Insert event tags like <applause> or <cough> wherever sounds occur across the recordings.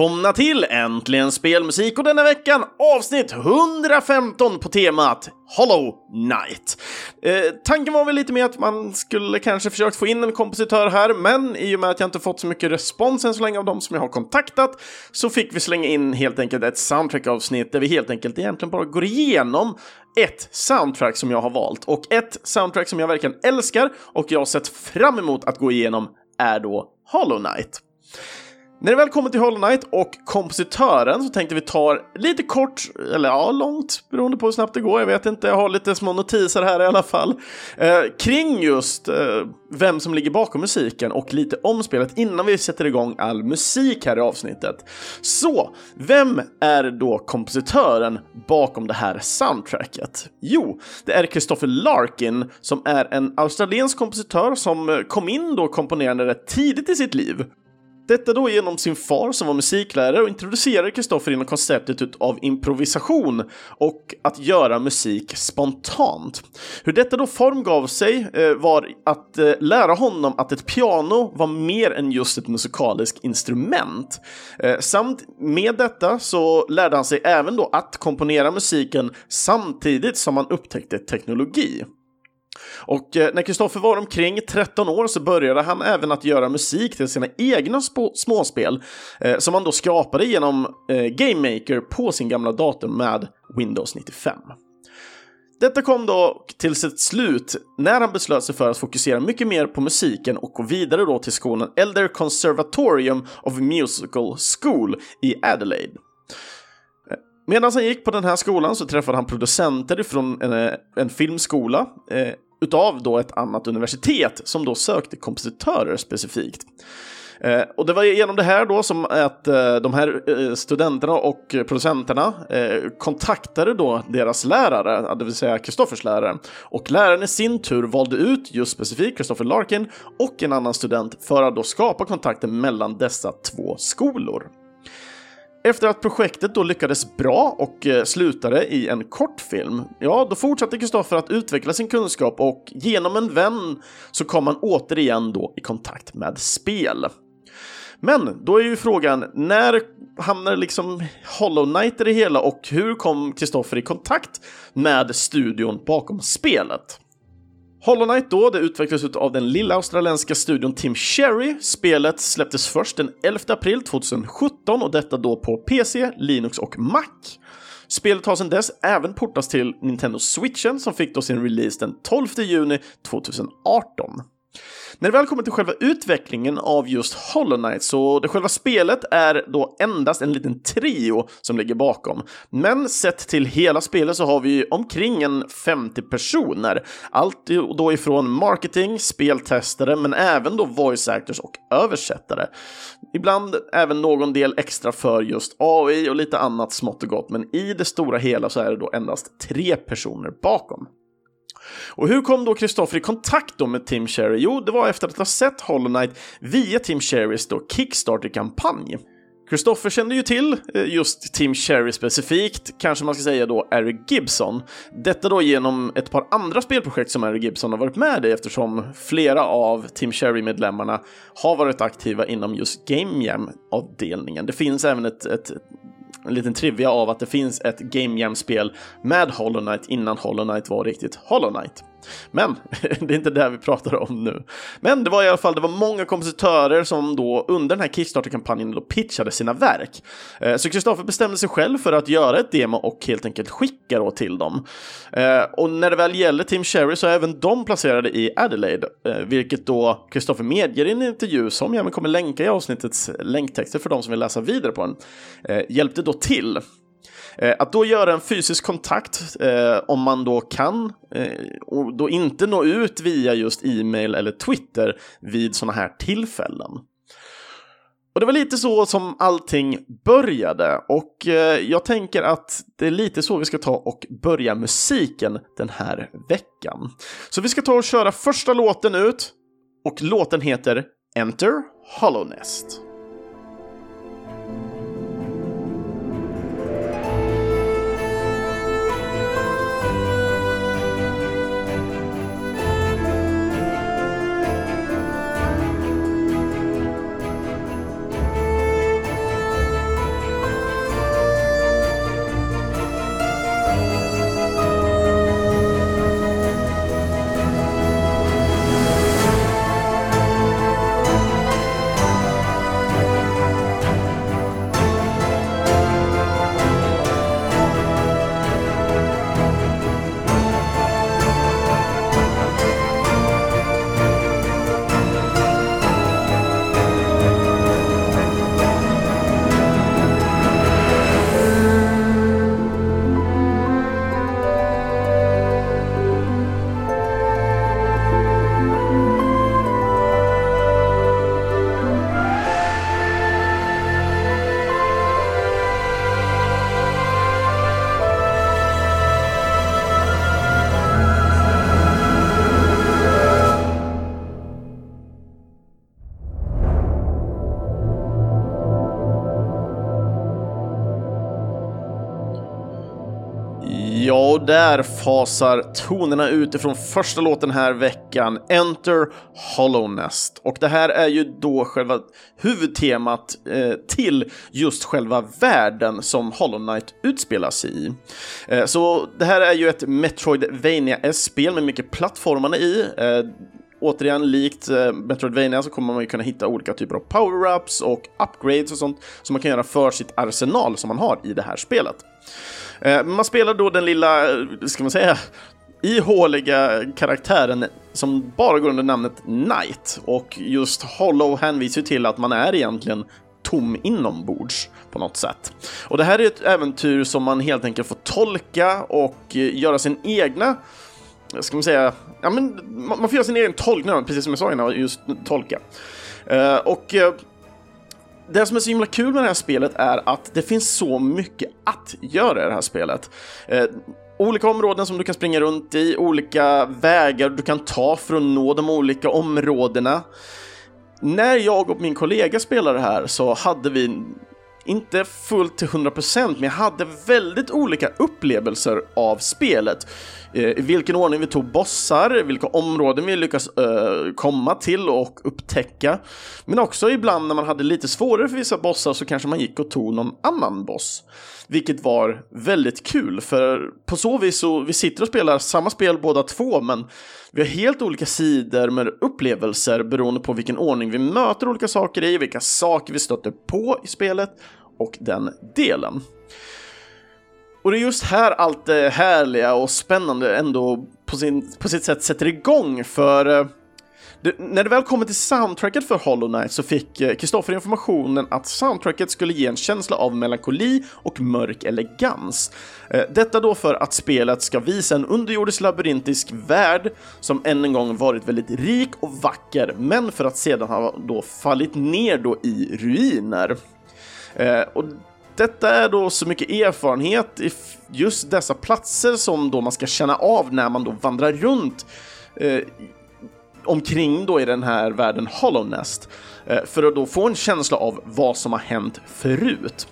Välkomna till Äntligen Spelmusik och denna veckan avsnitt 115 på temat Hollow Knight. Eh, tanken var väl lite mer att man skulle kanske försökt få in en kompositör här, men i och med att jag inte fått så mycket respons än så länge av de som jag har kontaktat så fick vi slänga in helt enkelt ett soundtrack-avsnitt där vi helt enkelt egentligen bara går igenom ett soundtrack som jag har valt och ett soundtrack som jag verkligen älskar och jag har sett fram emot att gå igenom är då Hollow Knight. När det väl kommer till Hollow Knight och kompositören så tänkte vi ta lite kort, eller ja, långt, beroende på hur snabbt det går. Jag vet inte, jag har lite små notiser här i alla fall. Eh, kring just eh, vem som ligger bakom musiken och lite om spelet innan vi sätter igång all musik här i avsnittet. Så, vem är då kompositören bakom det här soundtracket? Jo, det är Christopher Larkin som är en australiensk kompositör som kom in då komponerande rätt tidigt i sitt liv. Detta då genom sin far som var musiklärare och introducerade Kristoffer inom konceptet av improvisation och att göra musik spontant. Hur detta då formgav sig eh, var att eh, lära honom att ett piano var mer än just ett musikaliskt instrument. Eh, samt med detta så lärde han sig även då att komponera musiken samtidigt som han upptäckte teknologi. Och eh, när Kristoffer var omkring 13 år så började han även att göra musik till sina egna småspel eh, som han då skapade genom eh, Game Maker på sin gamla dator med Windows 95. Detta kom då till sitt slut när han beslöt sig för att fokusera mycket mer på musiken och gå vidare då till skolan Elder Conservatorium of Musical School i Adelaide. Medan han gick på den här skolan så träffade han producenter från en, en filmskola utav då ett annat universitet som då sökte kompositörer specifikt. Eh, och det var genom det här då som att eh, de här eh, studenterna och producenterna eh, kontaktade då deras lärare, det vill säga Kristoffers lärare. Och läraren i sin tur valde ut just specifikt Kristoffer Larkin och en annan student för att då skapa kontakten mellan dessa två skolor. Efter att projektet då lyckades bra och eh, slutade i en kortfilm, ja, då fortsatte Kristoffer att utveckla sin kunskap och genom en vän så kom han återigen då i kontakt med spel. Men då är ju frågan, när hamnar liksom Hollow Knight i det hela och hur kom Kristoffer i kontakt med studion bakom spelet? Hollow Knight då, det utvecklades av den lilla australienska studion Tim Cherry. Spelet släpptes först den 11 april 2017 och detta då på PC, Linux och Mac. Spelet har sedan dess även portats till Nintendo Switchen som fick då sin release den 12 juni 2018. När det väl kommer till själva utvecklingen av just Hollow Knight så det själva spelet är då endast en liten trio som ligger bakom. Men sett till hela spelet så har vi omkring en 50 personer. Allt då ifrån marketing, speltestare, men även då voice actors och översättare. Ibland även någon del extra för just AI och lite annat smått och gott, men i det stora hela så är det då endast tre personer bakom. Och hur kom då Kristoffer i kontakt då med Tim Cherry? Jo, det var efter att ha sett Hollow Knight via Tim Cherrys då Kickstarter-kampanj. Kristoffer kände ju till eh, just Tim Cherry specifikt, kanske man ska säga då Eric Gibson. Detta då genom ett par andra spelprojekt som Eric Gibson har varit med i eftersom flera av Tim Cherry-medlemmarna har varit aktiva inom just Game Jam-avdelningen. Det finns även ett, ett en liten trivia av att det finns ett Game Jam-spel med Hollow Knight innan Hollow Knight var riktigt Hollow Knight. Men <laughs> det är inte det vi pratar om nu. Men det var i alla fall det var många kompositörer som då under den här Kickstarter-kampanjen då pitchade sina verk. Eh, så Kristoffer bestämde sig själv för att göra ett demo och helt enkelt skicka då till dem. Eh, och när det väl gäller Tim Cherry så är även de placerade i Adelaide, eh, vilket då Kristoffer medger i en intervju som jag kommer länka i avsnittets länktexter för de som vill läsa vidare på den, hjälpte då till. Eh, att då göra en fysisk kontakt, eh, om man då kan, eh, och då inte nå ut via just e-mail eller Twitter vid sådana här tillfällen. Och det var lite så som allting började och eh, jag tänker att det är lite så vi ska ta och börja musiken den här veckan. Så vi ska ta och köra första låten ut och låten heter Enter Hollownest. Där fasar tonerna ut ifrån första låten här veckan, Enter Hollow Nest. Och det här är ju då själva huvudtemat eh, till just själva världen som Hollow Knight utspelas i. Eh, så det här är ju ett Metroidvania-spel med mycket plattformarna i. Eh, återigen, likt eh, Metroidvania så kommer man ju kunna hitta olika typer av power-ups och upgrades och sånt som man kan göra för sitt arsenal som man har i det här spelet. Eh, man spelar då den lilla, eh, ska man säga, ihåliga karaktären som bara går under namnet Knight och just Hollow hänvisar till att man är egentligen tom inombords på något sätt. Och det här är ett äventyr som man helt enkelt får tolka och eh, göra sin egna ska man säga, ja men man får göra sin egen tolkning, precis som jag sa innan, just tolka. Eh, och det som är så himla kul med det här spelet är att det finns så mycket att göra i det här spelet. Eh, olika områden som du kan springa runt i, olika vägar du kan ta för att nå de olika områdena. När jag och min kollega spelade det här så hade vi inte fullt till 100% men jag hade väldigt olika upplevelser av spelet. Eh, I vilken ordning vi tog bossar, vilka områden vi lyckas uh, komma till och upptäcka. Men också ibland när man hade lite svårare för vissa bossar så kanske man gick och tog någon annan boss. Vilket var väldigt kul, för på så vis så vi sitter och spelar samma spel båda två, men vi har helt olika sidor med upplevelser beroende på vilken ordning vi möter olika saker i, vilka saker vi stöter på i spelet och den delen. Och det är just här allt det härliga och spännande ändå på, sin, på sitt sätt sätter igång, för eh, det, när det väl kommer till soundtracket för Hollow Knight så fick eh, Kristoffer informationen att soundtracket skulle ge en känsla av melankoli och mörk elegans. Eh, detta då för att spelet ska visa en underjordisk labyrintisk värld som än en gång varit väldigt rik och vacker, men för att sedan ha då fallit ner då i ruiner. Eh, och detta är då så mycket erfarenhet i just dessa platser som då man ska känna av när man då vandrar runt omkring då i den här världen Hollow Nest eh, för att då få en känsla av vad som har hänt förut.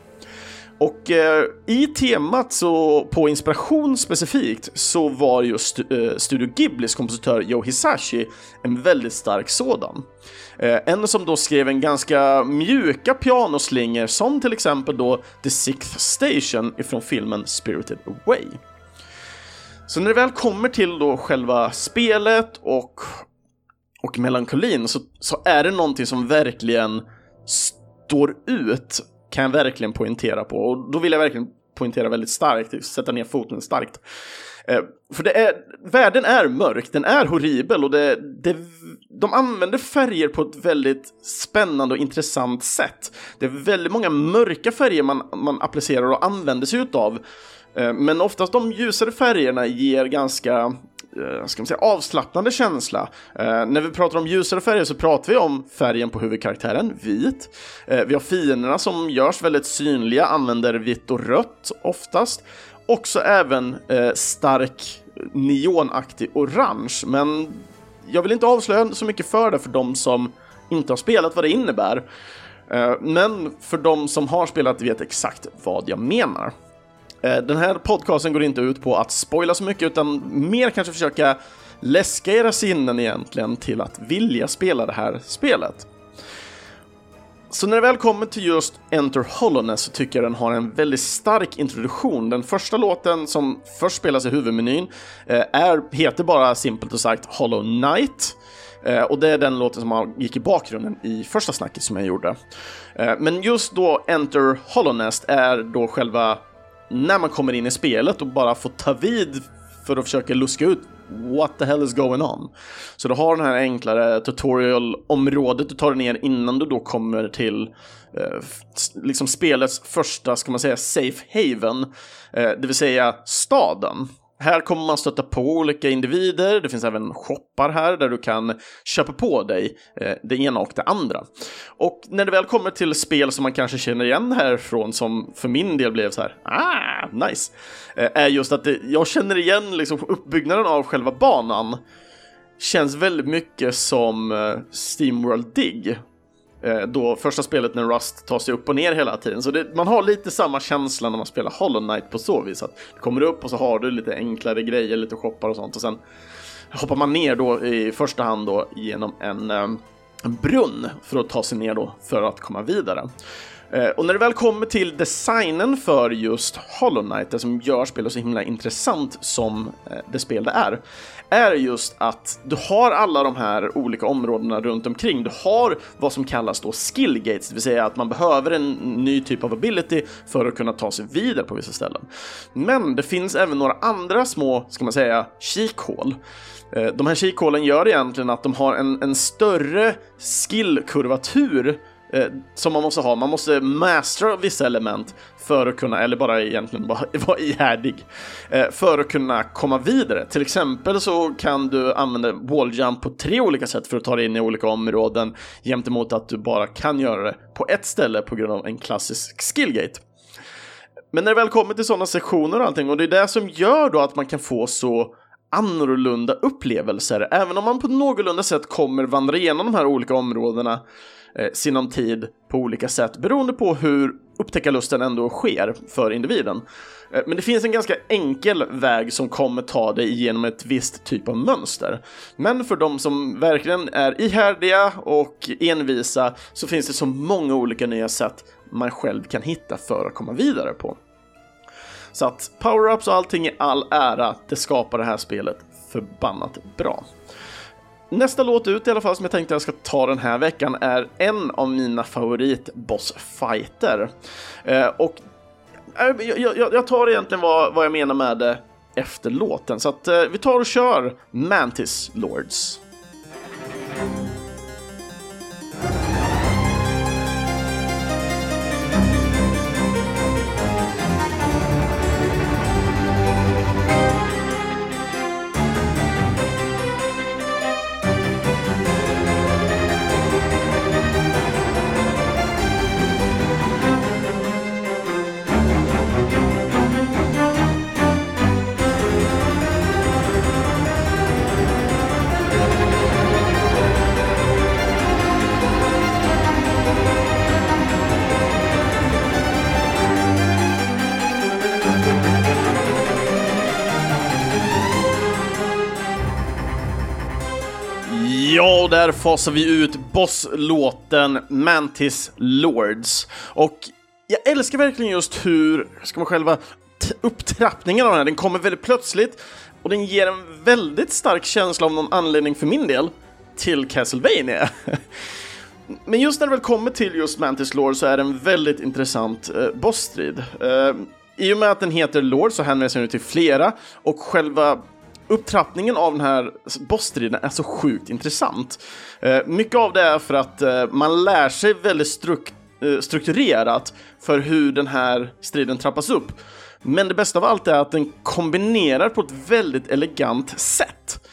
Och eh, i temat så på inspiration specifikt så var just eh, Studio Ghiblis kompositör Joe Hisashi en väldigt stark sådan. Eh, en som då skrev en ganska mjuka pianoslingor som till exempel då The Sixth Station ifrån filmen Spirited Away. Så när det väl kommer till då själva spelet och, och melankolin så, så är det någonting som verkligen står ut kan jag verkligen poängtera på och då vill jag verkligen poängtera väldigt starkt, sätta ner foten starkt. Eh, för det är, världen är mörk, den är horribel och det, det, de använder färger på ett väldigt spännande och intressant sätt. Det är väldigt många mörka färger man, man applicerar och använder sig utav. Eh, men oftast de ljusare färgerna ger ganska Eh, ska man säga, avslappnande känsla. Eh, när vi pratar om ljusare färger så pratar vi om färgen på huvudkaraktären, vit. Eh, vi har fienderna som görs väldigt synliga, använder vitt och rött oftast. Också även eh, stark neonaktig orange, men jag vill inte avslöja så mycket för det för de som inte har spelat vad det innebär. Eh, men för de som har spelat vet exakt vad jag menar. Eh, den här podcasten går inte ut på att spoila så mycket utan mer kanske försöka läska era sinnen egentligen till att vilja spela det här spelet. Så när det väl kommer till just Enter Hollowness så tycker jag den har en väldigt stark introduktion. Den första låten som först spelas i huvudmenyn eh, är, heter bara simpelt och sagt Hollow Knight. Eh, och det är den låten som gick i bakgrunden i första snacket som jag gjorde. Men just då Enter Hollownest är då själva när man kommer in i spelet och bara får ta vid för att försöka luska ut what the hell is going on. Så du har den här enklare tutorial-området du tar ner innan du då kommer till eh, liksom spelets första, ska man säga, safe haven, eh, det vill säga staden. Här kommer man stöta på olika individer, det finns även shoppar här där du kan köpa på dig eh, det ena och det andra. Och när det väl kommer till spel som man kanske känner igen härifrån, som för min del blev så här, ah, nice, eh, är just att det, jag känner igen liksom uppbyggnaden av själva banan känns väldigt mycket som eh, Steamworld Dig. Eh, då första spelet när Rust tar sig upp och ner hela tiden. Så det, man har lite samma känsla när man spelar Hollow Knight på så vis. Att du kommer upp och så har du lite enklare grejer, lite shoppar och sånt. Och sen hoppar man ner då i första hand då genom en, eh, en brunn för att ta sig ner då för att komma vidare. Eh, och när det väl kommer till designen för just Hollow Knight, det som gör spelet så himla intressant som eh, det spel det är, är just att du har alla de här olika områdena runt omkring. Du har vad som kallas då skill gates, det vill säga att man behöver en ny typ av ability för att kunna ta sig vidare på vissa ställen. Men det finns även några andra små, ska man säga, kikhål. Eh, de här kikhålen gör egentligen att de har en, en större skillkurvatur eh, som man måste ha. Man måste mastera vissa element för att kunna, eller bara egentligen bara <laughs> vara ihärdig, eh, för att kunna komma vidare. Till exempel så kan du använda walljump på tre olika sätt för att ta dig in i olika områden gentemot att du bara kan göra det på ett ställe på grund av en klassisk skillgate. Men när det väl kommer till sådana sektioner och allting, och det är det som gör då att man kan få så annorlunda upplevelser, även om man på någorlunda sätt kommer vandra igenom de här olika områdena eh, sinom tid på olika sätt beroende på hur upptäckarlusten ändå sker för individen. Eh, men det finns en ganska enkel väg som kommer ta dig igenom ett visst typ av mönster. Men för de som verkligen är ihärdiga och envisa så finns det så många olika nya sätt man själv kan hitta för att komma vidare på. Så att power-ups och allting i all ära, det skapar det här spelet förbannat bra. Nästa låt ut i alla fall som jag tänkte jag ska ta den här veckan är en av mina favoritbossfighter. Eh, och eh, jag, jag, jag, tar egentligen vad, vad jag menar med eh, det efter låten, så att eh, vi tar och kör Mantis Lords. Ja, och där fasar vi ut bosslåten Mantis Lords. Och jag älskar verkligen just hur, ska man själva upptrappningen av den här, den kommer väldigt plötsligt och den ger en väldigt stark känsla av någon anledning för min del till Castlevania. <laughs> Men just när det väl kommer till just Mantis Lord så är det en väldigt intressant eh, bossstrid. Eh, I och med att den heter Lord så hänvisar den till flera och själva upptrappningen av den här bossstriden är så sjukt intressant. Eh, mycket av det är för att eh, man lär sig väldigt strukt eh, strukturerat för hur den här striden trappas upp. Men det bästa av allt är att den kombinerar på ett väldigt elegant sätt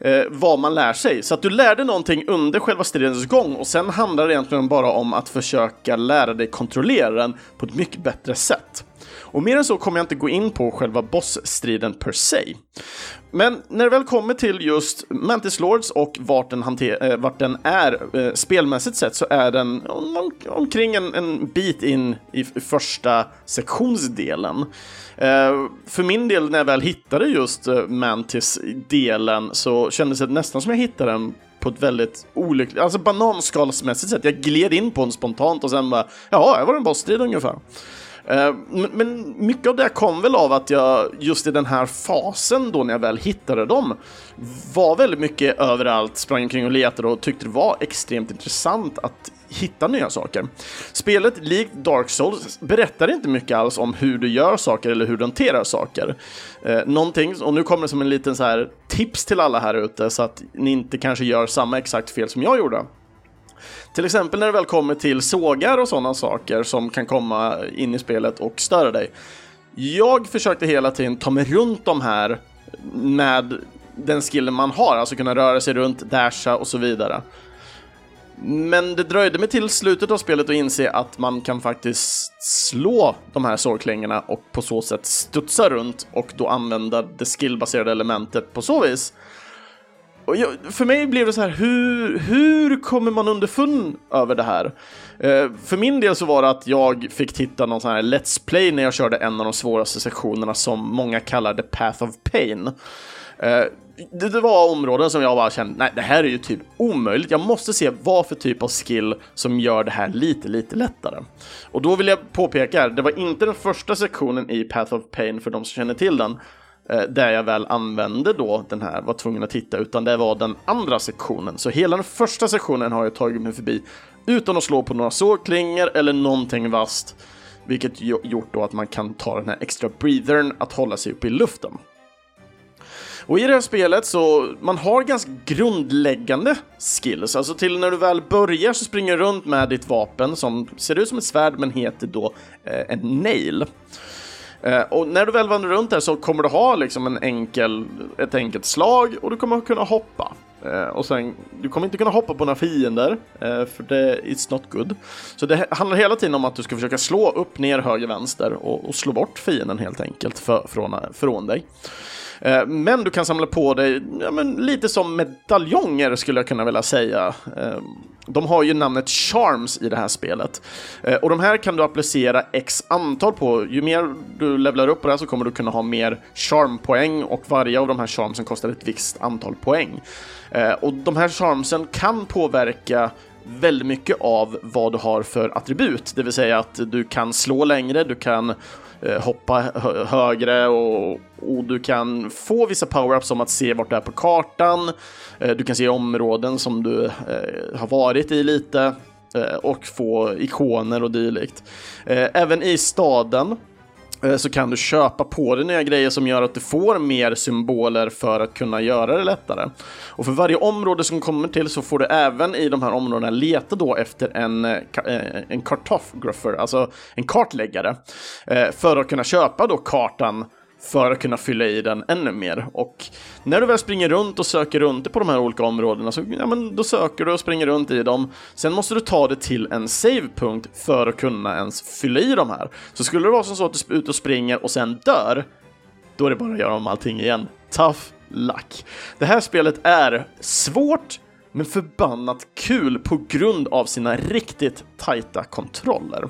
eh, vad man lär sig. Så att du lärde någonting under själva stridens gång och sen handlar det egentligen bara om att försöka lära dig kontrollera den på ett mycket bättre sätt. Och mer än så kommer jag inte gå in på själva bossstriden per se. Men när det väl kommer till just Mantis Lords och vart den, hanter, eh, vart den är eh, spelmässigt sett så är den om, omkring en, en, bit in i första sektionsdelen. Eh, för min del, när jag väl hittade just eh, Mantis-delen så kändes det nästan som jag hittade den på ett väldigt olyckligt, alltså bananskalsmässigt sätt. Jag gled in på den spontant och sen bara, ja, jag var en bossstrid ungefär. Eh, men mycket av det kom väl av att jag just i den här fasen då när jag väl hittade dem var väldigt mycket överallt, sprang omkring och letade och tyckte det var extremt intressant att hitta nya saker. Spelet, likt Dark Souls, berättar inte mycket alls om hur du gör saker eller hur du hanterar saker. Eh, någonting, och nu kommer det som en liten så här tips till alla här ute så att ni inte kanske gör samma exakt fel som jag gjorde. Till exempel när det väl kommer till sågar och sådana saker som kan komma in i spelet och störa dig. Jag försökte hela tiden ta mig runt de här med den skillen man har, alltså kunna röra sig runt, dasha och så vidare. Men det dröjde mig till slutet av spelet att inse att man kan faktiskt slå de här sågklingorna och på så sätt studsa runt och då använda det skillbaserade elementet på så vis och jag, för mig blev det så här, hur, hur kommer man underfund över det här? Eh, för min del så var det att jag fick titta någon sån här Let's Play när jag körde en av de svåraste sektionerna som många kallar The Path of Pain. Eh, det, det, var områden som jag bara kände, nej det här är ju typ omöjligt. Jag måste se vad för typ av skill som gör det här lite, lite lättare. Och då vill jag påpeka, det var inte den första sektionen i Path of Pain för de som känner till den, Eh, där jag väl använde då den här, var tvungen att titta, utan det var den andra sektionen. Så hela den första sektionen har jag tagit mig förbi utan att slå på några sågklingor eller någonting vasst. Vilket gjort då att man kan ta den här extra breathern att hålla sig uppe i luften. Och i det här spelet så, man har ganska grundläggande skills, alltså till när du väl börjar så springer du runt med ditt vapen som ser ut som ett svärd men heter då eh, en nail. Eh, och när du väl vandrar runt där så kommer du ha liksom en enkel, ett enkelt slag och du kommer kunna hoppa. Eh, och sen, du kommer inte kunna hoppa på några fiender, eh, för det is not good. Så det handlar hela tiden om att du ska försöka slå upp, ner, höger, vänster och, och slå bort fienden helt enkelt för, från, från dig. Eh, men du kan samla på dig ja, men lite som medaljonger skulle jag kunna vilja säga. Eh, de har ju namnet Charms i det här spelet. Eh, och de här kan du applicera x antal på. Ju mer du levlar upp på det här så kommer du kunna ha mer charmpoäng och varje av de här charmsen kostar ett visst antal poäng. Och de här charmsen kan påverka väldigt mycket av vad du har för attribut, det vill säga att du kan slå längre, du kan Eh, hoppa högre och, och, du kan få vissa power-ups som att se vart du är på kartan. Eh, du kan se områden som du eh, har varit i lite och få ikoner och dylikt. Även i staden Eh, så kan du köpa på dig nya grejer som gör att du får mer symboler för att kunna göra det lättare. Och för varje område som kommer till så får du även i de här områdena leta då efter en, eh, eh, en cartographer, alltså en kartläggare, för att kunna köpa då kartan för att kunna fylla i den ännu mer. Och när du väl springer runt och söker runt på de här olika områdena så ja, men då söker du och springer runt i dem. Sen måste du ta det till en savepunkt för att kunna ens fylla i de här. Så skulle det vara som så att du är ute och springer och sen dör, då är det bara att göra om allting igen. Tough luck. Det här spelet är svårt, men förbannat kul på grund av sina riktigt tajta kontroller.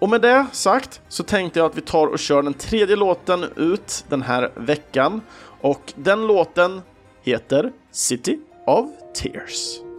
Och med det sagt så tänkte jag att vi tar och kör den tredje låten ut den här veckan. Och den låten heter City of Tears.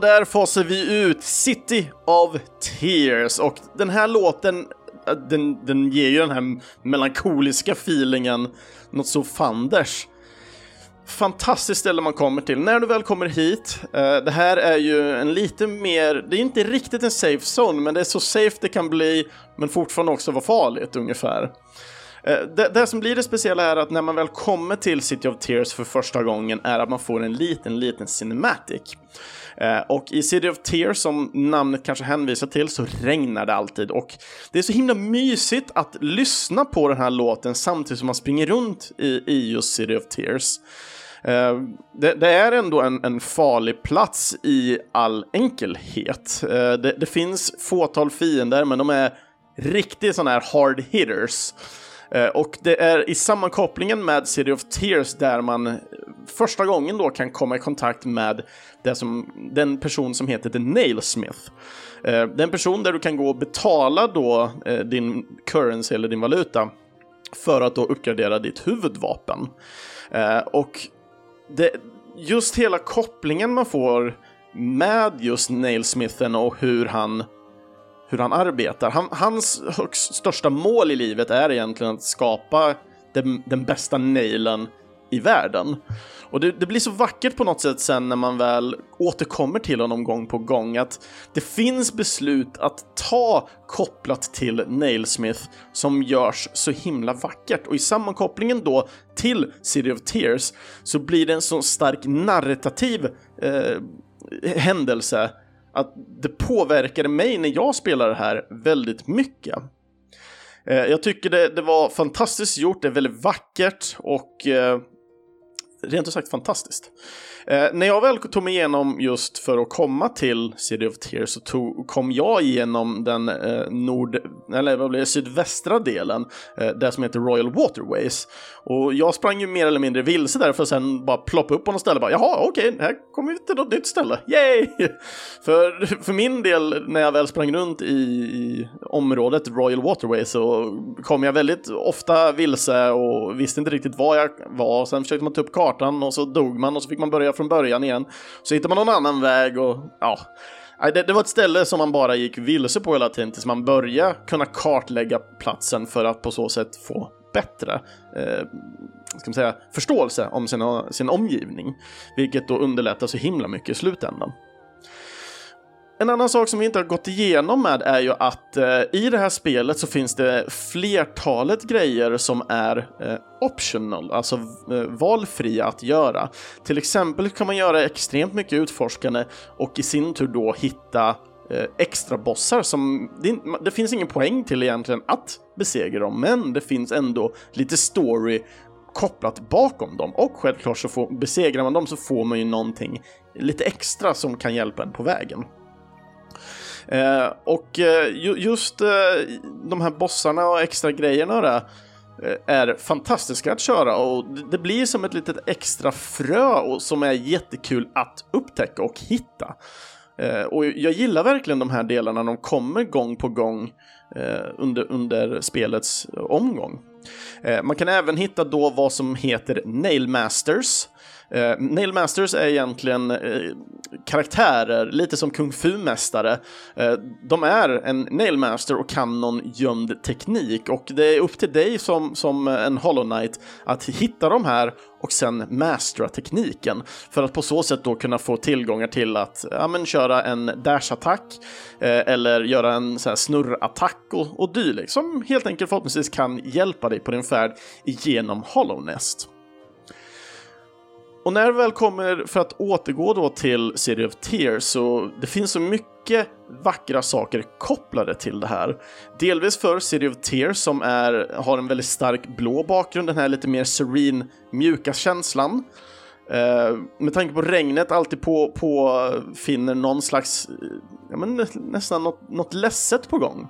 Där fasar vi ut City of Tears och den här låten äh, den, den ger ju den här melankoliska feelingen något så fanders. Fantastiskt ställe man kommer till. När du väl kommer hit, eh, det här är ju en lite mer, det är inte riktigt en safe zone, men det är så safe det kan bli, men fortfarande också vara farligt ungefär. Eh, det, det, som blir det speciella är att när man väl kommer till City of Tears för första gången är att man får en liten, liten cinematic. Eh, och i City of Tears, som namnet kanske hänvisar till, så regnar det alltid. Och det är så himla mysigt att lyssna på den här låten samtidigt som man springer runt i, i just City of Tears. Uh, det, det, är ändå en, en, farlig plats i all enkelhet. Uh, det, det, finns fåtal fiender, men de är riktigt sådana här hard hitters. Eh, och det är i sammankopplingen med City of Tears där man eh, första gången då kan komma i kontakt med det som, den person som heter The Nailsmith. Den det är en person där du kan gå och betala då din currency eller din valuta för att då uppgradera ditt huvudvapen. Och det, just hela kopplingen man får med just Nailsmithen och hur han, hur han arbetar. Han, hans högst, största mål i livet är egentligen att skapa den, den bästa nailen i världen. Och det, det, blir så vackert på något sätt sen när man väl återkommer till honom gång på gång att det finns beslut att ta kopplat till Nailsmith som görs så himla vackert. Och i sammankopplingen då till City of Tears så blir det en så stark narrativ eh, händelse att det påverkade mig när jag spelar det här väldigt mycket. Eh, jag tycker det, det, var fantastiskt gjort, det är väldigt vackert och eh, rent ut sagt fantastiskt. Eh, när jag väl tog mig igenom just för att komma till City of Tears så tog, kom jag igenom den eh, nord, eller vad blir det, sydvästra delen, eh, det som heter Royal Waterways. Och jag sprang ju mer eller mindre vilse där för att sen bara ploppa upp på något ställe och bara jaha okej, okay, här kommer vi till något nytt ställe, yay! <laughs> för, för min del, när jag väl sprang runt i, i området Royal Waterways så kom jag väldigt ofta vilse och visste inte riktigt var jag var. Sen försökte man ta upp kartan och så dog man och så fick man börja från början igen. Så hittade man någon annan väg och ja. Det, det var ett ställe som man bara gick vilse på hela tiden tills man började kunna kartlägga platsen för att på så sätt få bättre eh, ska man säga, förståelse om sin, sin omgivning. Vilket då underlättar så himla mycket i slutändan. En annan sak som vi inte har gått igenom med är ju att eh, i det här spelet så finns det flertalet grejer som är eh, optional, alltså eh, valfria att göra. Till exempel kan man göra extremt mycket utforskande och i sin tur då hitta eh, extra bossar som det, det finns ingen poäng till egentligen att besegra dem, men det finns ändå lite story kopplat bakom dem och självklart så får, besegrar man dem så får man ju någonting lite extra som kan hjälpa en på vägen. Eh, och eh, just eh, de här bossarna och extra grejerna där eh, är fantastiska att köra och det blir som ett litet extra frö som är jättekul att upptäcka och hitta. Eh, och jag gillar verkligen de här delarna, de kommer gång på gång under, under spelets omgång. Man kan även hitta då vad som heter Nailmasters Eh, Nailmasters är egentligen eh, karaktärer, lite som kung fu-mästare. Eh, de är en nailmaster och kan någon gömd teknik och det är upp till dig som, som en Hollow Knight att hitta de här och sen mastera tekniken för att på så sätt då kunna få tillgångar till att ja, men, köra en dash-attack eh, eller göra en så här, snurrattack och, och dylikt som helt enkelt förhoppningsvis kan hjälpa dig på din färd igenom Hollow Nest. Och när vi väl kommer, för att återgå då till City of Tears, så det finns så mycket vackra saker kopplade till det här. Delvis för City of Tears som är, har en väldigt stark blå bakgrund, den här lite mer serene, mjuka känslan. Eh, med tanke på regnet alltid på, på finner någon slags, ja men nästan något, något ledset på gång.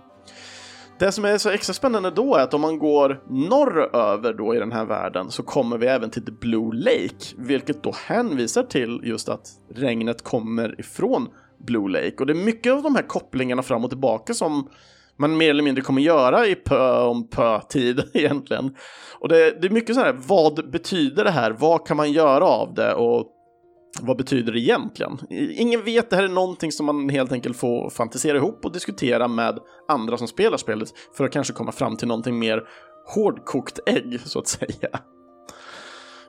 Det som är så extra spännande då är att om man går norröver då i den här världen så kommer vi även till The Blue Lake, vilket då hänvisar till just att regnet kommer ifrån Blue Lake. Och det är mycket av de här kopplingarna fram och tillbaka som man mer eller mindre kommer göra i pö om pö-tid <laughs> egentligen. Och det, det, är mycket så här, vad betyder det här? Vad kan man göra av det? Och vad betyder det egentligen? Ingen vet, det här är någonting som man helt enkelt får fantisera ihop och diskutera med andra som spelar spelet för att kanske komma fram till någonting mer hårdkokt ägg, så att säga.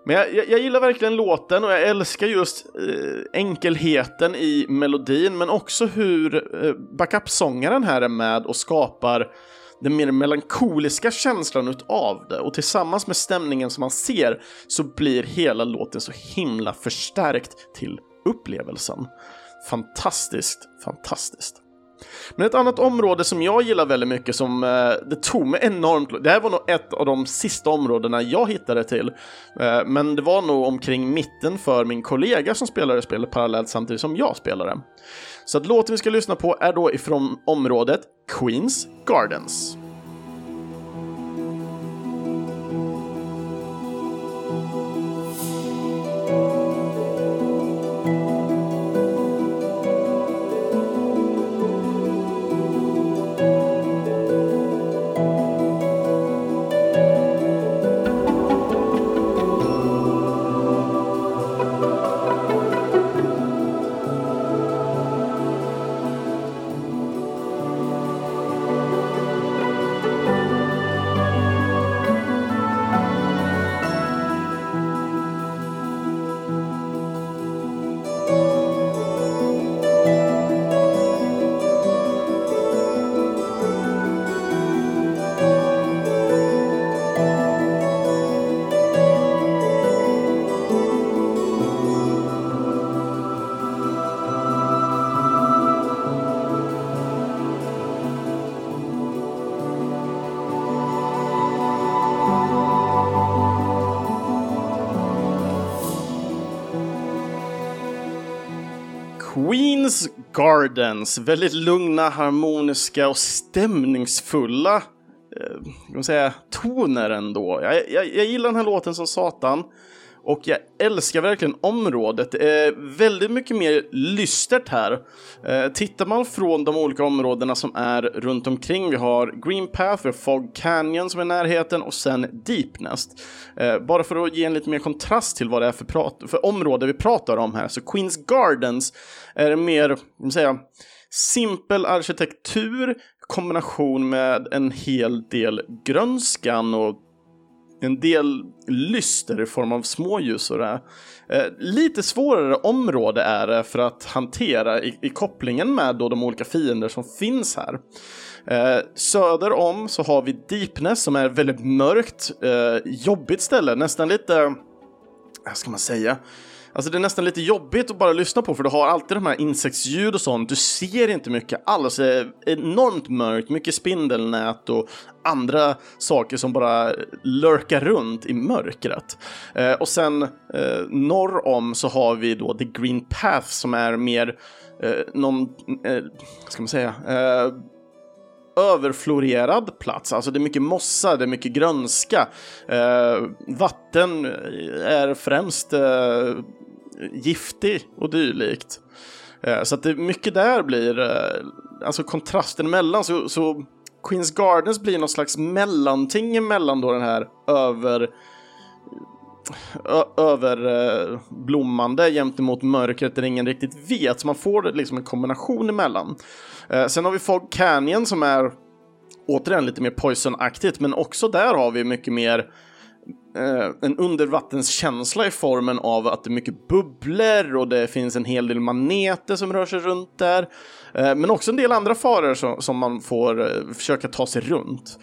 Men jag, jag, jag gillar verkligen låten och jag älskar just eh, enkelheten i melodin men också hur eh, backup-sångaren här är med och skapar den mer melankoliska känslan utav det och tillsammans med stämningen som man ser så blir hela låten så himla förstärkt till upplevelsen. Fantastiskt, fantastiskt. Men ett annat område som jag gillar väldigt mycket som eh, det tog mig enormt... Det här var nog ett av de sista områdena jag hittade till. Eh, men det var nog omkring mitten för min kollega som spelade spelet parallellt samtidigt som jag spelade. Så att låten vi ska lyssna på är då ifrån området Queens Gardens. Queens Gardens, väldigt lugna, harmoniska och stämningsfulla eh, säga, toner ändå. Jag, jag, jag gillar den här låten som satan. Och jag älskar verkligen området. Det är väldigt mycket mer lystert här. Eh, tittar man från de olika områdena som är runt omkring. Vi har Green Path, vi har Fog Canyon som är i närheten och sen Deepnest. Eh, bara för att ge en lite mer kontrast till vad det är för, prat- för område vi pratar om här. Så Queens Gardens är mer, vad säga, simpel arkitektur kombination med en hel del grönskan och en del lyster i form av småljus och det. Eh, lite svårare område är det för att hantera i, i kopplingen med då de olika fiender som finns här. Eh, söder om så har vi Deepness som är väldigt mörkt, eh, jobbigt ställe, nästan lite, vad ska man säga? Alltså det är nästan lite jobbigt att bara lyssna på för du har alltid de här insektsljud och sånt. Du ser inte mycket alls. Det är enormt mörkt, mycket spindelnät och andra saker som bara lurkar runt i mörkret. Eh, och sen eh, norr om så har vi då The Green Path som är mer eh, någon, eh, ska man säga, eh, överflorerad plats. Alltså det är mycket mossa, det är mycket grönska. Eh, vatten är främst eh, giftig och dylikt. Eh, så att det mycket där blir, eh, alltså kontrasten emellan. Så, så Queens Gardens blir någon slags mellanting mellan då den här över överblommande eh, gentemot mörkret där ingen riktigt vet. Så man får liksom en kombination emellan. Eh, sen har vi Fog Canyon som är återigen lite mer poisonaktigt, men också där har vi mycket mer Eh, en undervattenskänsla i formen av att det är mycket bubblor och det finns en hel del maneter som rör sig runt där. Eh, men också en del andra faror som, som man får eh, försöka ta sig runt.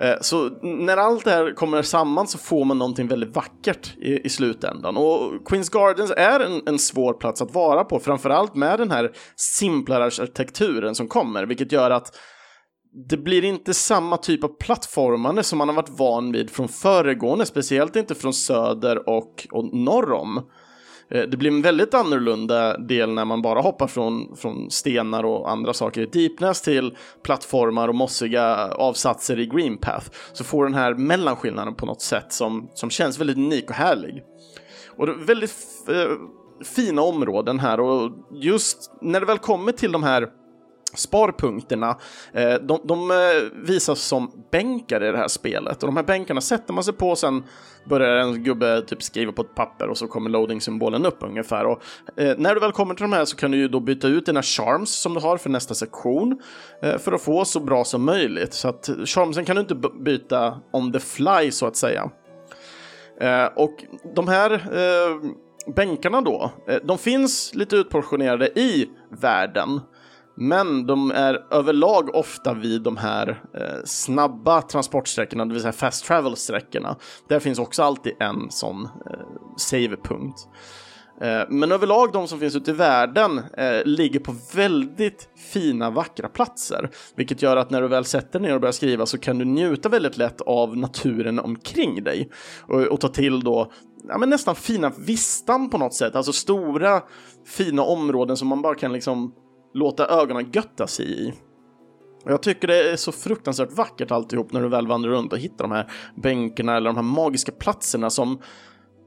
Eh, så när allt det här kommer samman så får man någonting väldigt vackert i, i slutändan. Och Queens Gardens är en, en, svår plats att vara på, framförallt med den här simplare arkitekturen som kommer, vilket gör att det blir inte samma typ av plattformande som man har varit van vid från föregående, speciellt inte från söder och, och norr om. Eh, det blir en väldigt annorlunda del när man bara hoppar från, från stenar och andra saker i Deepness till plattformar och mossiga avsatser i Green Path. Så får den här mellanskillnaden på något sätt som, som känns väldigt unik och härlig. Och det är väldigt eh, fina områden här och just när det väl kommer till de här sparpunkterna, eh, de, de eh, visas som bänkar i det här spelet och de här bänkarna sätter man sig på och sen börjar en gubbe typ skriva på ett papper och så kommer loading-symbolen upp ungefär. Och, eh, när du väl kommer till de här så kan du ju då byta ut dina charms som du har för nästa sektion eh, för att få så bra som möjligt. Så att charmsen kan du inte byta on the fly så att säga. Eh, och de här eh, bänkarna då, de finns lite utportionerade i världen. Men de är överlag ofta vid de här eh, snabba transportsträckorna, det vill säga fast travel-sträckorna. Där finns också alltid en sån eh, savepunkt. Eh, men överlag de som finns ute i världen eh, ligger på väldigt fina, vackra platser. Vilket gör att när du väl sätter ner och börjar skriva så kan du njuta väldigt lätt av naturen omkring dig. Och, och ta till då ja, men nästan fina vistan på något sätt, alltså stora fina områden som man bara kan liksom låta ögonen götta sig i. Och jag tycker det är så fruktansvärt vackert alltihop när du väl vandrar runt och hittar de här bänkarna eller de här magiska platserna som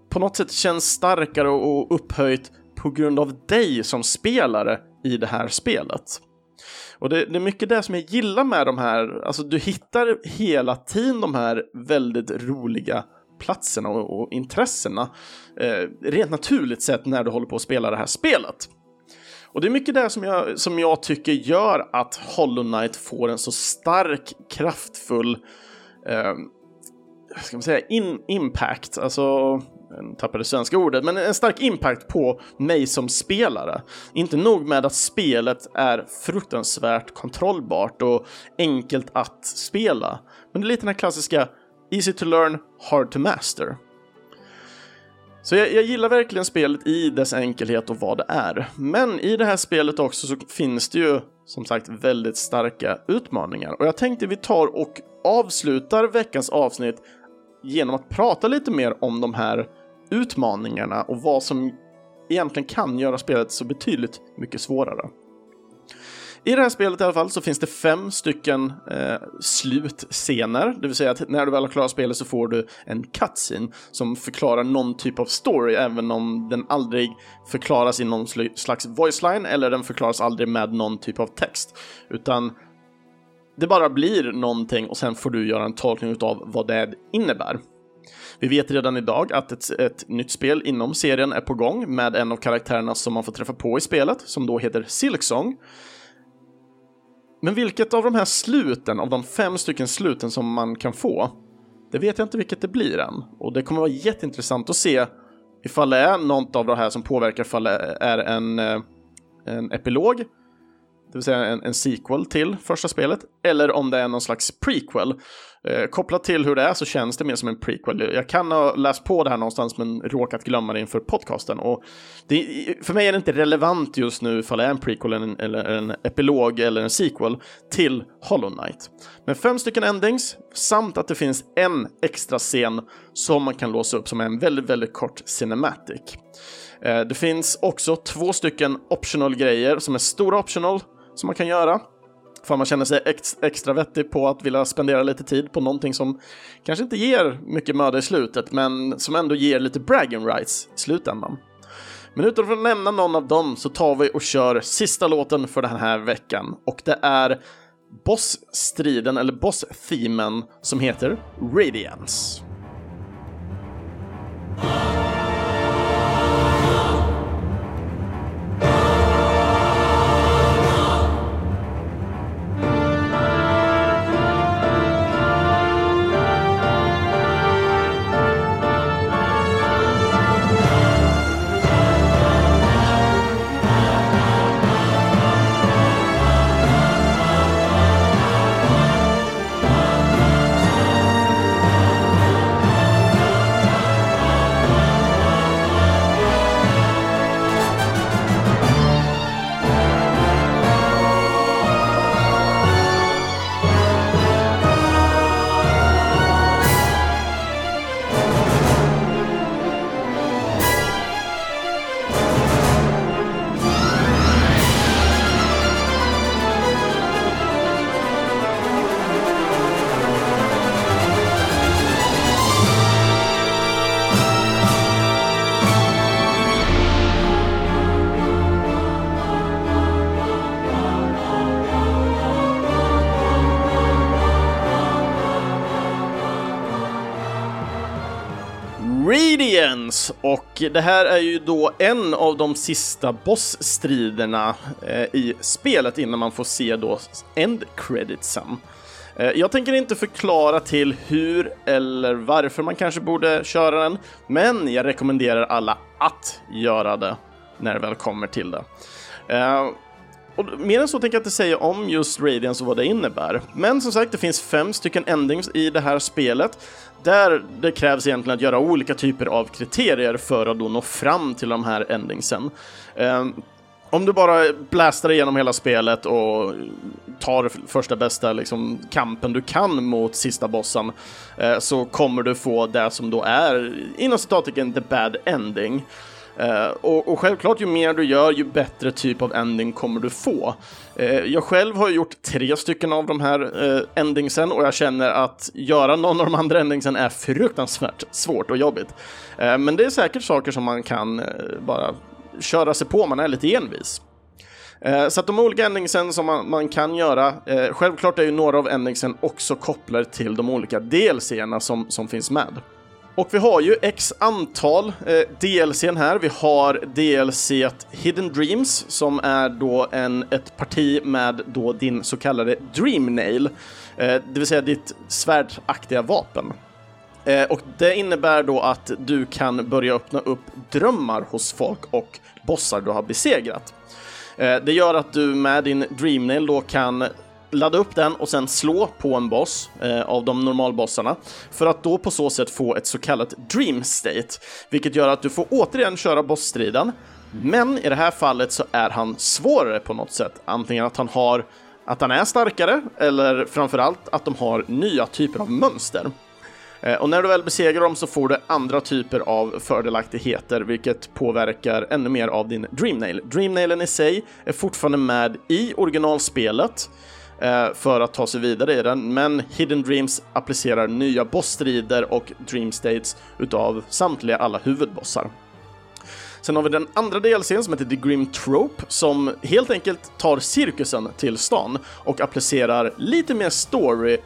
på något sätt känns starkare och upphöjt på grund av dig som spelare i det här spelet. Och det, det, är mycket det som jag gillar med de här, alltså du hittar hela tiden de här väldigt roliga platserna och, och intressena eh, rent naturligt sett när du håller på att spela det här spelet. Och det är mycket det som jag, som jag tycker gör att Hollow Knight får en så stark, kraftfull, eh, ska man säga, in, impact, alltså jag tappade det svenska ordet, men en stark impact på mig som spelare. Inte nog med att spelet är fruktansvärt kontrollbart och enkelt att spela, men det är lite den här klassiska easy to learn, hard to master. Så jag, jag, gillar verkligen spelet i dess enkelhet och vad det är. Men i det här spelet också så finns det ju som sagt väldigt starka utmaningar. Och jag tänkte vi tar och avslutar veckans avsnitt genom att prata lite mer om de här utmaningarna och vad som egentligen kan göra spelet så betydligt mycket svårare. I det här spelet i alla fall så finns det fem stycken eh, slutscener, det vill säga att när du väl har klarat spelet så får du en cutscene som förklarar någon typ av story, även om den aldrig förklaras i någon slags voice line eller den förklaras aldrig med någon typ av text, utan det bara blir någonting och sen får du göra en tolkning av vad det innebär. Vi vet redan idag att ett, ett, nytt spel inom serien är på gång med en av karaktärerna som man får träffa på i spelet, som då heter Silksong. Men vilket av de här sluten, av de fem stycken sluten som man kan få, det vet jag inte vilket det blir än. Och det kommer vara jätteintressant att se ifall det är något av det här som påverkar, ifall det är en, eh, en epilog det vill säga en, en sequel till första spelet, eller om det är någon slags prequel. Eh, kopplat till hur det är så känns det mer som en prequel. Jag kan ha läst på det här någonstans men råkat glömma det inför podcasten. Och det, för mig är det inte relevant just nu ifall det är en prequel, en, eller en epilog eller en sequel till Hollow Knight. Men fem stycken endings, samt att det finns en extra scen som man kan låsa upp som är en väldigt, väldigt kort cinematic. Eh, det finns också två stycken optional grejer som är stora optional som man kan göra. För man känner sig ex extra vettig på att vilja spendera lite tid på någonting som kanske inte ger mycket möda i slutet, men som ändå ger lite bragging rights i slutändan. Men utan att nämna någon av dem så tar vi och kör sista låten för den här veckan och det är bossstriden, eller boss-themen, som heter Radiance. Och det här är ju då en av de sista bossstriderna eh, i spelet innan man får se då end creditsen. Eh, jag tänker inte förklara till hur eller varför man kanske borde köra den, men jag rekommenderar alla att göra det när det väl kommer till det. Eh, och mer än så tänker jag inte säga om just Radiance och vad det innebär. Men som sagt, det finns fem stycken endings i det här spelet där det krävs egentligen att göra olika typer av kriterier för att då nå fram till de här endingsen. Um, om du bara blastar igenom hela spelet och tar första bästa liksom, kampen du kan mot sista bossen eh, så kommer du få det som då är inom citattecken the bad ending. Uh, och, och, självklart, ju mer du gör, ju bättre typ av ending kommer du få. Uh, jag själv har gjort tre stycken av de här uh, endingsen och jag känner att göra någon av de andra endingsen är fruktansvärt svårt och jobbigt. men det är säkert saker som man kan bara köra sig på, man är lite envis. Så att de olika endingsen som man, man kan göra, självklart är ju några av endingsen också kopplade till de olika DLCerna som, som finns med. Och vi har ju x antal eh, DLCn här. Vi har DLC Hidden Dreams som är då en, ett parti med då din så kallade Dream Nail, eh, det vill säga ditt svärdaktiga vapen. Eh, och det innebär då att du kan börja öppna upp drömmar hos folk och bossar du har besegrat. Eh, det gör att du med din Dream Nail då kan ladda upp den och sen slå på en boss eh, av de normalbossarna för att då på så sätt få ett så kallat dream state, vilket gör att du får återigen köra bossstriden. Men i det här fallet så är han svårare på något sätt, antingen att han har att han är starkare eller framförallt att de har nya typer av mönster. Eh, och när du väl besegrar dem så får du andra typer av fördelaktigheter, vilket påverkar ännu mer av din Dreamnail. Dreamnailen i sig är fortfarande med i originalspelet Eh, för att ta sig vidare i den, men Hidden Dreams applicerar nya bossstrider och Dream States utav samtliga alla huvudbossar. Sen har vi den andra DLCn som heter The Grim Trope som helt enkelt tar cirkusen till stan och applicerar lite mer story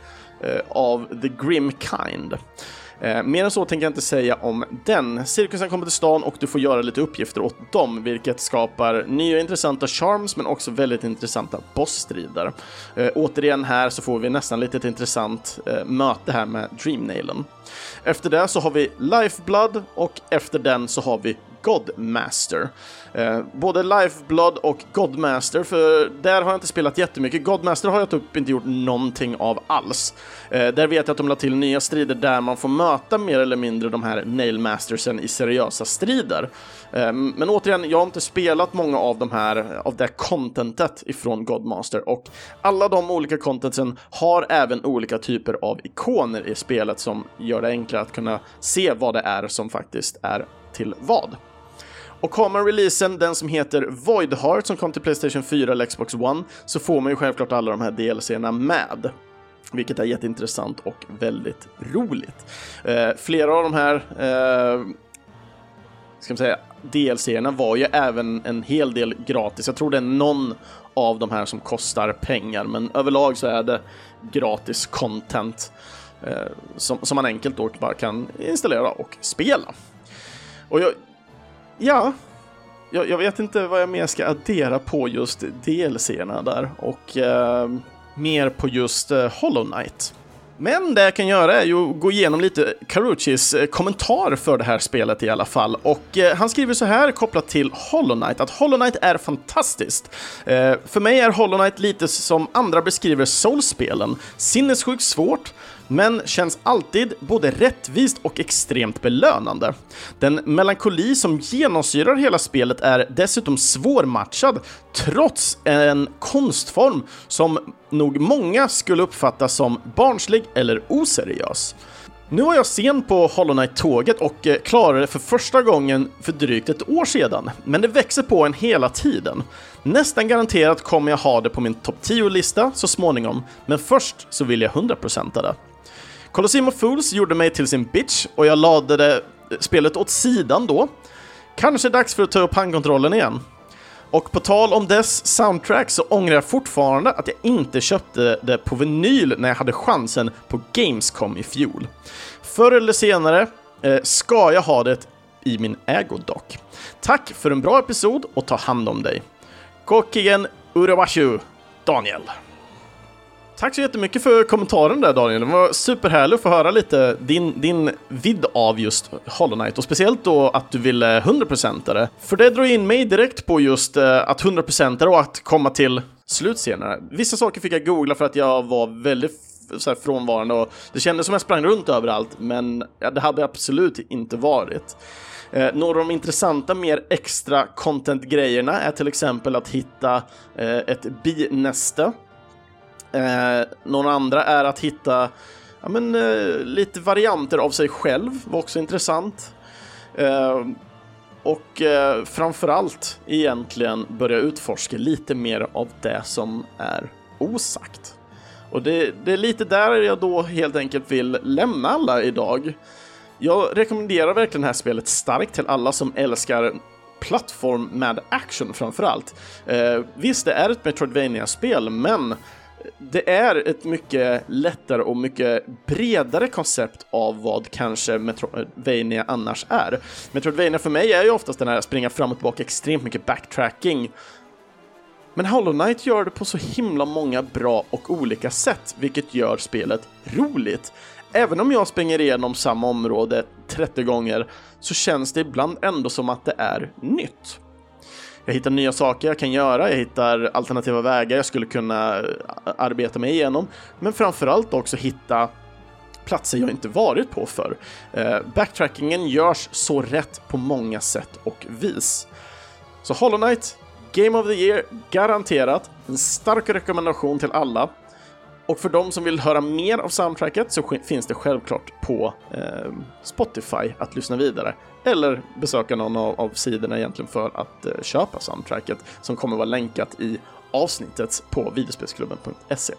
eh, av the grim kind. Eh, mer än så tänker jag inte säga om den. Cirkusen kommer till stan och du får göra lite uppgifter åt dem, vilket skapar nya intressanta charms men också väldigt intressanta bossstrider. Eh, återigen här så får vi nästan lite ett intressant eh, möte här med Dreamnailen. Efter det så har vi Lifeblood och efter den så har vi Godmaster. Eh, både Lifeblood och Godmaster, för där har jag inte spelat jättemycket. Godmaster har jag typ inte gjort någonting av alls. Eh, där vet jag att de la till nya strider där man får möta mer eller mindre de här Nailmastersen i seriösa strider. Eh, men återigen, jag har inte spelat många av de här, av det contentet ifrån Godmaster och alla de olika contentsen har även olika typer av ikoner i spelet som gör det enklare att kunna se vad det är som faktiskt är till vad. Och har man releasen, den som heter Void Heart som kom till Playstation 4 eller Xbox One, så får man ju självklart alla de här DLCerna med. Vilket är jätteintressant och väldigt roligt. Eh, flera av de här eh, ska man säga, DLCerna var ju även en hel del gratis. Jag tror det är någon av de här som kostar pengar, men överlag så är det gratis content eh, som, som man enkelt då bara kan installera och spela. Och jag, ja, jag, jag, vet inte vad jag mer ska addera på just DLC-erna där och eh, mer på just eh, Hollow Knight. Men det jag kan göra är ju att gå igenom lite Karuchis eh, kommentar för det här spelet i alla fall. Och eh, han skriver så här kopplat till Hollow Knight, att Hollow Knight är fantastiskt. Eh, för mig är Hollow Knight lite som andra beskriver Souls-spelen. Sinnessjukt svårt, men känns alltid både rättvist och extremt belönande. Den melankoli som genomsyrar hela spelet är dessutom svårmatchad, trots en konstform som nog många skulle uppfatta som barnslig eller oseriös. Nu var jag sen på Hollow Knight-tåget och eh, klarade det för första gången för drygt ett år sedan, men det växer på en hela tiden. Nästan garanterat kommer jag ha det på min topp 10-lista så småningom, men först så vill jag 100% det. Colosseum of Fools gjorde mig till sin bitch och jag lade det, eh, spelet åt sidan då. Kanske dags för att ta upp handkontrollen igen. Och på tal om dess soundtrack så ångrar jag fortfarande att jag inte köpte det på vinyl när jag hade chansen på Gamescom i fjol. Förr eller senare eh, ska jag ha det i min ägo dock. Tack för en bra episod och ta hand om dig. Kokigen Urewashu, Daniel. Tack så jättemycket för kommentaren där Daniel. Det var superhärligt att få höra lite din, din vidd av just Hollow Knight och speciellt då att du ville 100% det. För det drar in mig direkt på just eh, att 100% och att komma till slut senare. Vissa saker fick jag googla för att jag var väldigt så här, frånvarande och det kändes som jag sprang runt överallt, men det hade absolut inte varit. Eh, några av de intressanta, mer extra content-grejerna är till exempel att hitta eh, ett binäste Eh, någon andra är att hitta ja, men, eh, lite varianter av sig själv, var också intressant. Eh, och eh, framförallt egentligen börja utforska lite mer av det som är osagt. Och det, det, är lite där jag då helt enkelt vill lämna alla idag. Jag rekommenderar verkligen det här spelet starkt till alla som älskar plattform med action framförallt. Eh, visst, det är ett Metroidvania-spel, men det är ett mycket lättare och mycket bredare koncept av vad kanske Metroidvania annars är. Metroidvania för mig är ju oftast den här springa fram och tillbaka, extremt mycket backtracking. Men Hollow Knight gör det på så himla många bra och olika sätt, vilket gör spelet roligt. Även om jag springer igenom samma område 30 gånger så känns det ibland ändå som att det är nytt. Jag hittar nya saker jag kan göra, jag hittar alternativa vägar jag skulle kunna eh, arbeta mig igenom, men framförallt också hitta platser jag inte varit på för. Eh, backtrackingen görs så rätt på många sätt och vis. Så Hollow Knight, Game of the Year, garanterat. En stark rekommendation till alla. Och för de som vill höra mer av soundtracket så finns det självklart på eh, Spotify att lyssna vidare. Eller besöka någon av, av sidorna egentligen för att eh, köpa soundtracket som kommer vara länkat i avsnittet på videospelsklubben.se.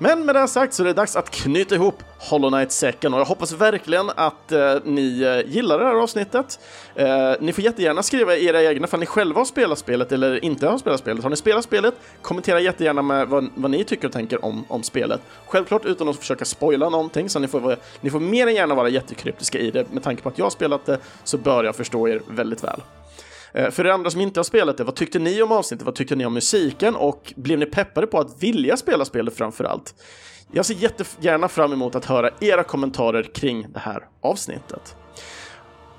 Men med det sagt så är det dags att knyta ihop Hollow Knight-säcken och jag hoppas verkligen att eh, ni eh, gillar det här avsnittet. Eh, ni får jättegärna skriva era egna för ni själva har spelat spelet eller inte har spelat spelet. Har ni spelat spelet, kommentera jättegärna med vad, vad ni tycker och tänker om, om spelet. Självklart utan att försöka spoila någonting, så ni får, ni får mer än gärna vara jättekryptiska i det. Med tanke på att jag har spelat det så bör jag förstå er väldigt väl. Eh, för er andra som inte har spelat det, vad tyckte ni om avsnittet? Vad tyckte ni om musiken? Och blev ni peppade på att vilja spela spelet framför allt? Jag ser jättegärna fram emot att höra era kommentarer kring det här avsnittet.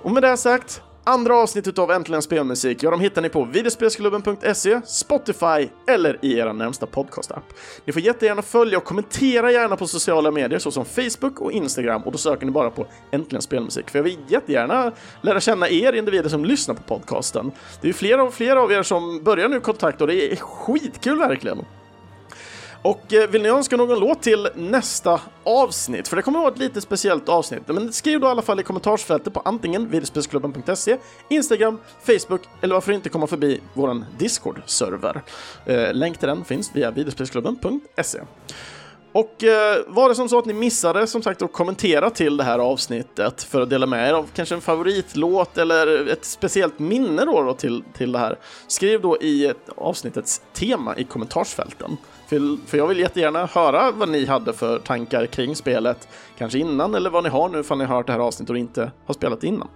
Och med det sagt, Andra avsnittet av Äntligen Spelmusik, ja, de hittar ni på videospelsklubben.se, Spotify eller i era närmsta podcastapp. Ni får jättegärna följa och kommentera gärna på sociala medier såsom Facebook och Instagram och då söker ni bara på Äntligen Spelmusik. För jag vill jättegärna lära känna er individer som lyssnar på podcasten. Det är ju flera och flera av er som börjar nu kontakta och det är skitkul verkligen. Och eh, vill ni önska någon låt till nästa avsnitt, för det kommer att vara ett lite speciellt avsnitt, men skriv då i alla fall i kommentarsfältet på antingen videospelsklubben.se, Instagram, Facebook eller varför inte komma förbi vår Discord-server. Eh, länk till den finns via videospelsklubben.se. Och eh, var det som så att ni missade som sagt att kommentera till det här avsnittet för att dela med er av kanske en favoritlåt eller ett speciellt minne då, då till, till det här, skriv då i avsnittets tema i kommentarsfälten. För, för jag vill jättegärna höra vad ni hade för tankar kring spelet, kanske innan eller vad ni har nu ifall ni har hört det här avsnittet och inte har spelat innan.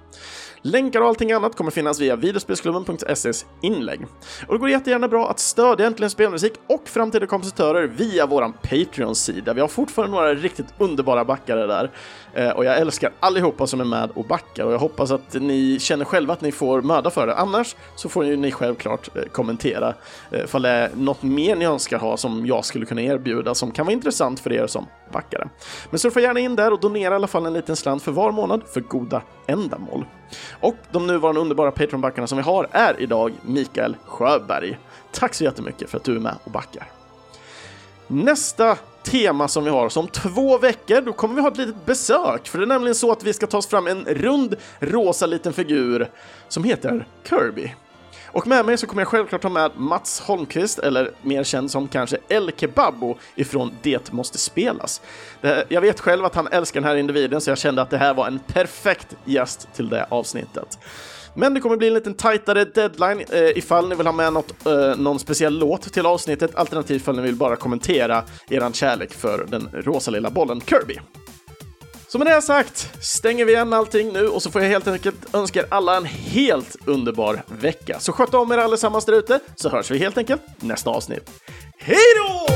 Länkar och allting annat kommer finnas via videospelsklubben.ses inlägg. Och det går jättegärna bra att stödja Äntligen Spelmusik och framtida kompositörer via våran Patreon-sida. Vi har fortfarande några riktigt underbara backare där. Eh, och jag älskar allihopa som är med och backar och jag hoppas att ni känner själva att ni får möda för det. Annars så får ju ni självklart eh, kommentera eh, ifall det är något mer ni önskar ha som jag skulle kunna erbjuda som kan vara intressant för er som backare. Men surfa gärna in där och donera i alla fall en liten slant för var månad för goda ändamål. Och de nuvarande underbara Patreon-backarna som vi har är idag Mikael Sjöberg. Tack så jättemycket för att du är med och backar. Nästa tema som vi har, så om två veckor, då kommer vi ha ett litet besök. För det är nämligen så att vi ska ta oss fram en rund rosa liten figur som heter Kirby. Och med mig så kommer jag självklart ha med Mats Holmqvist, eller mer känd som kanske El Kebabo ifrån Det måste spelas. Jag vet själv att han älskar den här individen, så jag kände att det här var en perfekt gäst till det avsnittet. Men det kommer bli en liten tajtare deadline eh, ifall ni vill ha med något, eh, någon speciell låt till avsnittet, alternativt ifall ni vill bara kommentera eran kärlek för den rosa lilla bollen Kirby. Så med det sagt stänger vi igen allting nu och så får jag helt enkelt önska er alla en helt underbar vecka. Så sköt om er allesammans där ute så hörs vi helt enkelt nästa avsnitt. Hej då!